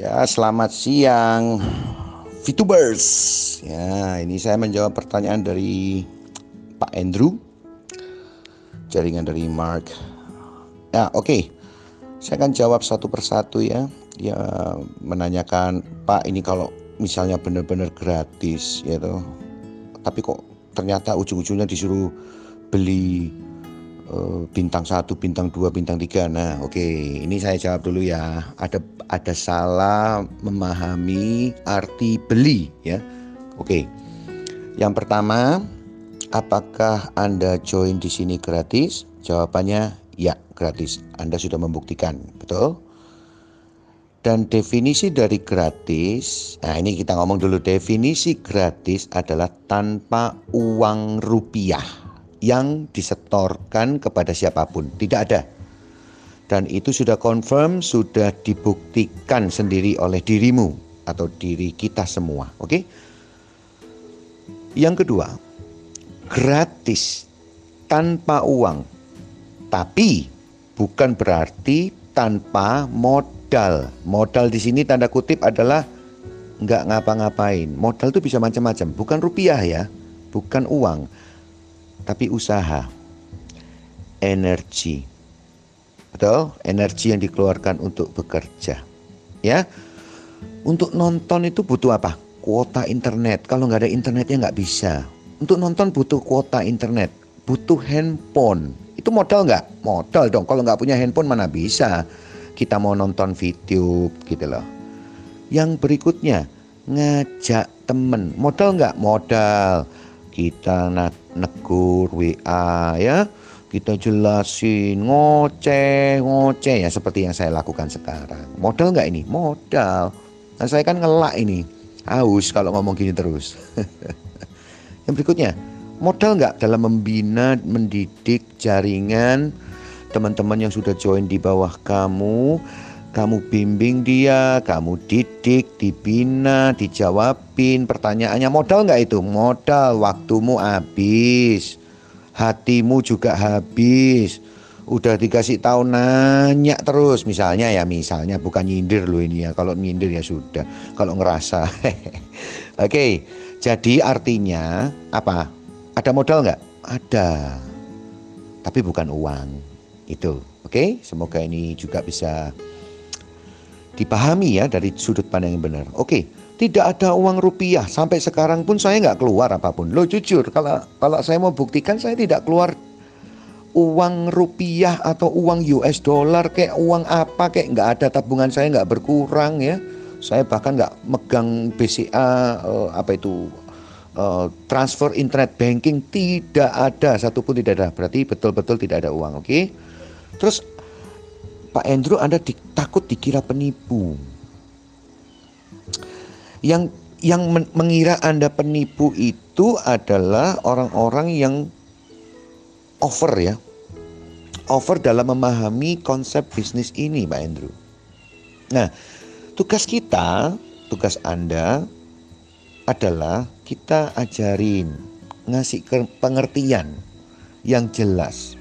Ya, selamat siang VTubers. Ya, ini saya menjawab pertanyaan dari Pak Andrew. Jaringan dari Mark. Ya, oke. Okay. Saya akan jawab satu persatu ya. Ya, menanyakan, "Pak, ini kalau misalnya benar-benar gratis ya toh. Tapi kok ternyata ujung-ujungnya disuruh beli bintang satu, bintang dua, bintang tiga. Nah, oke, okay. ini saya jawab dulu ya. Ada ada salah memahami arti beli ya. Oke. Okay. Yang pertama, apakah Anda join di sini gratis? Jawabannya ya, gratis. Anda sudah membuktikan, betul? Dan definisi dari gratis, nah ini kita ngomong dulu definisi gratis adalah tanpa uang rupiah yang disetorkan kepada siapa pun, tidak ada. Dan itu sudah confirm, sudah dibuktikan sendiri oleh dirimu atau diri kita semua, oke? Okay? Yang kedua, gratis tanpa uang, tapi bukan berarti tanpa modal modal. Di sini tanda kutip adalah nggak ngapa-ngapain. Modal itu bisa macam-macam, bukan rupiah ya, bukan uang, tapi usaha, energi. Betul? Energi yang dikeluarkan untuk bekerja. Ya. Untuk nonton itu butuh apa? Kuota internet. Kalau nggak ada internetnya nggak bisa. Untuk nonton butuh kuota internet, butuh handphone. Itu modal nggak? Modal dong. Kalau nggak punya handphone mana bisa kita mau nonton video gitu loh. Yang berikutnya ngajak temen modal nggak modal kita negur WA ya. Kita jelasin ngoceh ngoceh. Ya seperti yang saya lakukan sekarang. Modal nggak ini? Modal. Nah saya kan ngelak ini. Haus kalau ngomong gini terus. Yang berikutnya modal nggak dalam membina mendidik jaringan teman-teman yang sudah join di bawah kamu, kamu bimbing dia, kamu didik, dibina, dijawabin. Pertanyaannya modal nggak itu? Modal, waktumu habis, hatimu juga habis. Udah dikasih tahu nanya terus. Misalnya ya misalnya bukan nyindir loh ini ya. Kalau nyindir ya sudah. Kalau ngerasa. Oke jadi artinya apa? Ada modal nggak? Ada. Tapi bukan uang. Itu. Oke, okay? semoga ini juga bisa dipahami ya dari sudut pandang yang benar. Oke, tidak ada uang rupiah sampai sekarang pun saya nggak keluar apa pun. Lo jujur kalau kalau saya mau buktikan saya tidak keluar uang rupiah atau uang US dollar kayak uang apa kayak nggak ada tabungan saya nggak berkurang ya. Saya bahkan nggak megang BCA eh, apa itu uh, transfer internet banking tidak ada satupun tidak ada berarti betul-betul tidak ada uang oke? Terus Pak Andrew Anda di, takut dikira penipu. Yang yang men, mengira Anda penipu itu adalah orang-orang yang over ya. Over dalam memahami konsep bisnis ini, Pak Andrew. Nah, tugas kita, tugas Anda adalah kita ajarin, ngasih pengertian yang jelas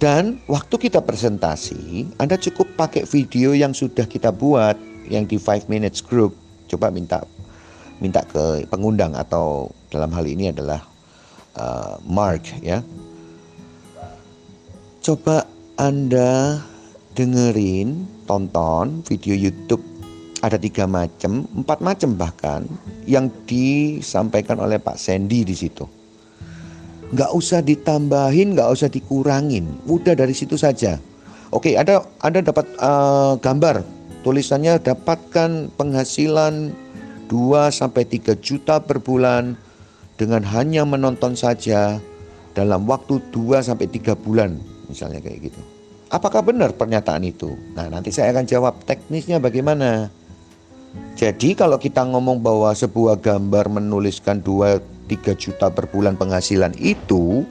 dan waktu kita presentasi, Anda cukup pakai video yang sudah kita buat yang di 5 minutes group. Coba minta minta ke pengundang atau dalam hal ini adalah uh, Mark ya. Coba Anda dengerin, tonton video YouTube ada tiga macam, empat macam bahkan yang disampaikan oleh Pak Sandy di situ nggak usah ditambahin, nggak usah dikurangin, udah dari situ saja. Oke, ada ada dapat uh, gambar, tulisannya dapatkan penghasilan 2 sampai 3 juta per bulan dengan hanya menonton saja dalam waktu 2 sampai 3 bulan, misalnya kayak gitu. Apakah benar pernyataan itu? Nah, nanti saya akan jawab teknisnya bagaimana. Jadi kalau kita ngomong bahwa sebuah gambar menuliskan 2 3 juta per bulan penghasilan itu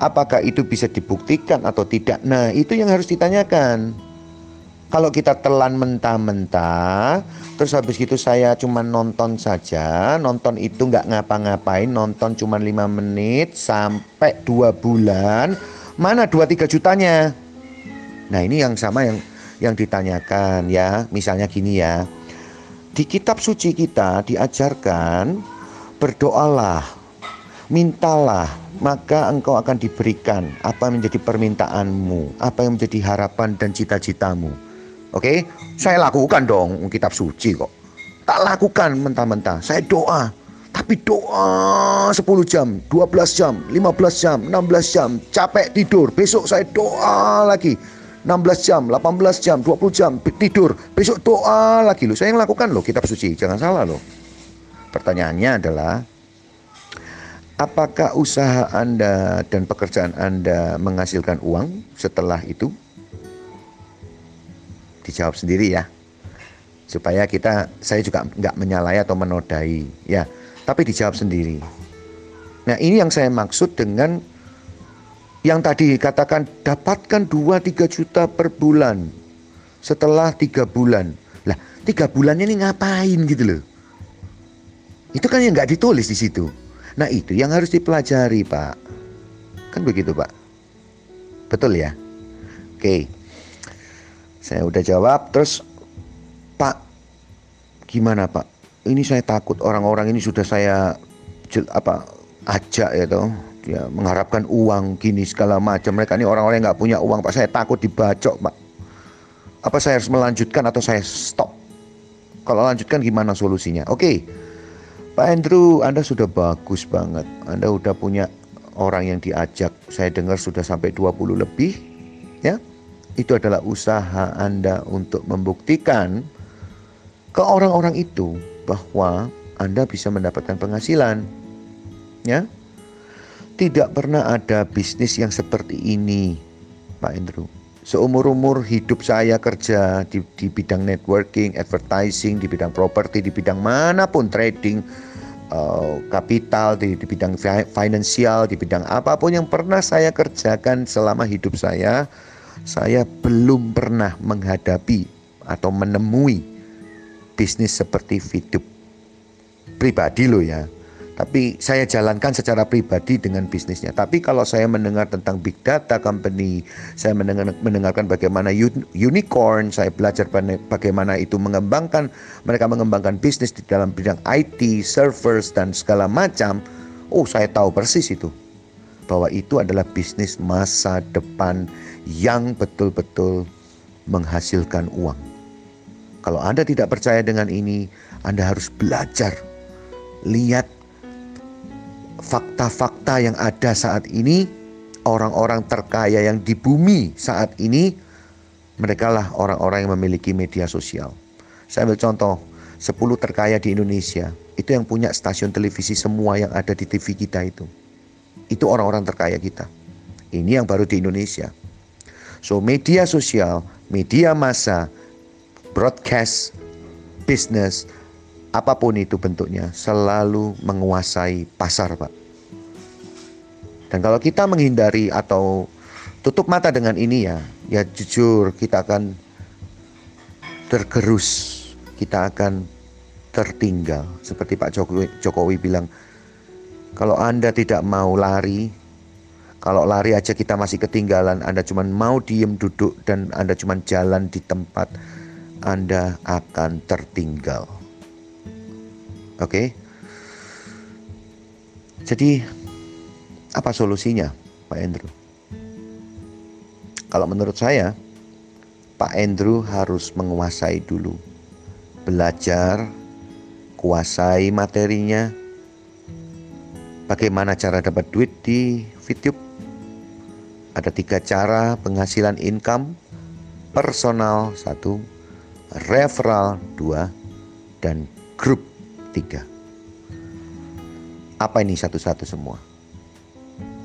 apakah itu bisa dibuktikan atau tidak? Nah, itu yang harus ditanyakan. Kalau kita telan mentah-mentah, terus habis itu saya cuma nonton saja, nonton itu nggak ngapa-ngapain, nonton cuma 5 menit sampai 2 bulan, mana 2-3 jutanya? Nah ini yang sama yang yang ditanyakan ya. Misalnya gini ya. Di kitab suci kita diajarkan berdoalah, mintalah, maka engkau akan diberikan apa yang menjadi permintaanmu, apa yang menjadi harapan dan cita-citamu. Oke, saya lakukan dong kitab suci kok. Tak lakukan mentah-mentah. Saya doa, tapi doa 10 jam, 12 jam, 15 jam, 16 jam, capek tidur. Besok saya doa lagi. 16 jam, 18 jam, 20 jam tidur. Besok doa lagi loh. Saya yang lakukan loh kitab suci, jangan salah loh. Pertanyaannya adalah apakah usaha Anda dan pekerjaan Anda menghasilkan uang setelah itu? Dijawab sendiri ya. Supaya kita saya juga nggak menyalahi atau menodai ya, tapi dijawab sendiri. Nah, ini yang saya maksud dengan yang tadi katakan dapatkan 2-3 juta per bulan setelah tiga bulan. Lah, tiga bulannya ini ngapain gitu loh. Itu kan yang nggak ditulis di situ. Nah itu yang harus dipelajari Pak. Kan begitu Pak. Betul ya? Oke. Saya udah jawab. Terus Pak, gimana Pak? Ini saya takut orang-orang ini sudah saya apa ajak ya toh ya mengharapkan uang gini segala macam mereka ini orang-orang yang nggak punya uang pak saya takut dibacok pak apa saya harus melanjutkan atau saya stop kalau lanjutkan gimana solusinya oke Pak Andrew Anda sudah bagus banget. Anda udah punya orang yang diajak. Saya dengar sudah sampai 20 lebih ya. Itu adalah usaha Anda untuk membuktikan ke orang-orang itu bahwa Anda bisa mendapatkan penghasilan ya. Tidak pernah ada bisnis yang seperti ini, Pak Andrew. Seumur-umur hidup saya kerja di, di bidang networking, advertising, di bidang properti, di bidang mana pun trading, uh, kapital, di, di bidang finansial, di bidang apa pun yang pernah saya kerjakan selama hidup saya, saya belum pernah menghadapi atau menemui bisnis seperti Vidup. Pribadi loh ya tapi saya jalankan secara pribadi dengan bisnisnya. Tapi kalau saya mendengar tentang big data company, saya mendengar, mendengarkan bagaimana unicorn, saya belajar bagaimana itu mengembangkan mereka mengembangkan bisnis di dalam bidang IT, servers dan segala macam. Oh, saya tahu persis itu. Bahwa itu adalah bisnis masa depan yang betul-betul menghasilkan uang. Kalau Anda tidak percaya dengan ini, Anda harus belajar. Lihat fakta-fakta yang ada saat ini, orang-orang terkaya yang di bumi saat ini, mereka lah orang-orang yang memiliki media sosial. Saya ambil contoh, 10 terkaya di Indonesia, itu yang punya stasiun televisi semua yang ada di TV kita itu. Itu orang-orang terkaya kita. Ini yang baru di Indonesia. So media sosial, media massa, broadcast, business, apa pun itu bentuknya, selalu menguasai pasar, Pak. Dan kalau kita menghindari atau tutup mata dengan ini ya, ya jujur kita akan tergerus, kita akan tertinggal. Seperti Pak Jokowi, Jokowi bilang, kalau Anda tidak mau lari, kalau lari aja kita masih ketinggalan, Anda cuma mau diem duduk dan Anda cuma jalan di tempat, Anda akan tertinggal. Oke. Okay? Jadi apa solusinya, Pak Andrew? Kalau menurut saya, Pak Andrew harus menguasai dulu. Belajar, kuasai materinya. Bagaimana cara dapat duit di YouTube? Ada tiga cara penghasilan income. Personal satu, referral dua, dan grup tiga. Apa ini satu-satu semua?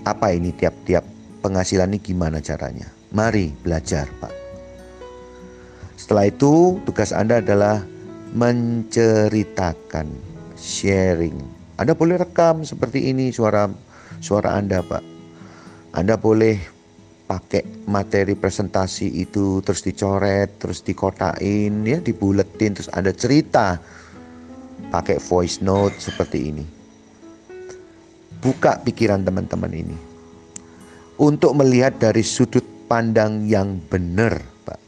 Apa ini tiap-tiap penghasilan ini gimana caranya? Mari belajar, Pak. Setelah itu, tugas Anda adalah menceritakan, sharing. Anda boleh rekam seperti ini suara suara Anda, Pak. Anda boleh pakai materi presentasi itu terus dicoret, terus dikotain, ya, dibuletin, terus Anda cerita pakai voice note seperti ini. Buka pikiran teman-teman ini untuk melihat dari sudut pandang yang benar, Pak.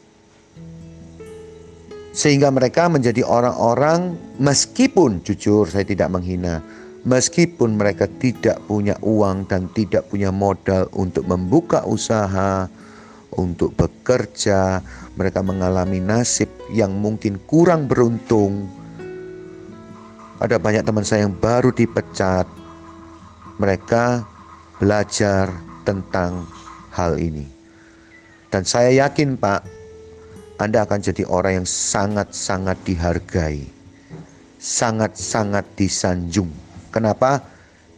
Sehingga mereka menjadi orang-orang meskipun jujur saya tidak menghina, meskipun mereka tidak punya uang dan tidak punya modal untuk membuka usaha, untuk bekerja, mereka mengalami nasib yang mungkin kurang beruntung. Ada banyak teman saya yang baru dipecat. Mereka belajar tentang hal ini. Dan saya yakin, Pak, Anda akan jadi orang yang sangat-sangat dihargai, sangat-sangat disanjung. Kenapa?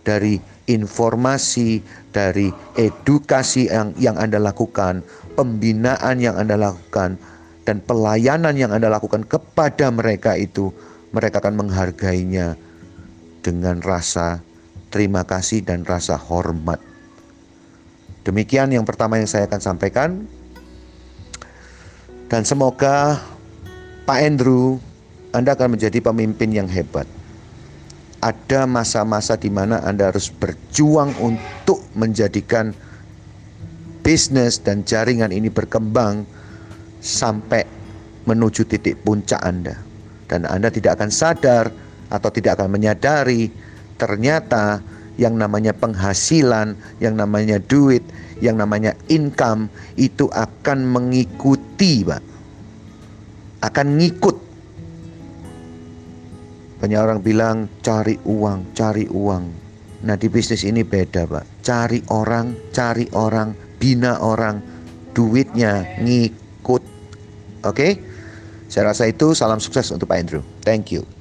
Dari informasi, dari edukasi yang yang Anda lakukan, pembinaan yang Anda lakukan, dan pelayanan yang Anda lakukan kepada mereka itu, mereka akan menghargainya dengan rasa terima kasih dan rasa hormat. Demikian yang pertama yang saya akan sampaikan. Dan semoga Pak Andrew, Anda akan menjadi pemimpin yang hebat. Ada masa-masa di mana Anda harus berjuang untuk menjadikan bisnis dan jaringan ini berkembang sampai menuju titik puncak Anda. Dan Anda tidak akan sadar atau tidak akan menyadari ternyata yang namanya penghasilan, yang namanya duit, yang namanya income itu akan mengikuti, Pak. Akan ngikut. Banyak orang bilang cari uang, cari uang. Nah, di bisnis ini beda, Pak. Cari orang, cari orang, bina orang, duitnya ngikut. Oke? Okay? Saya rasa itu salam sukses untuk Pak Andrew. Thank you.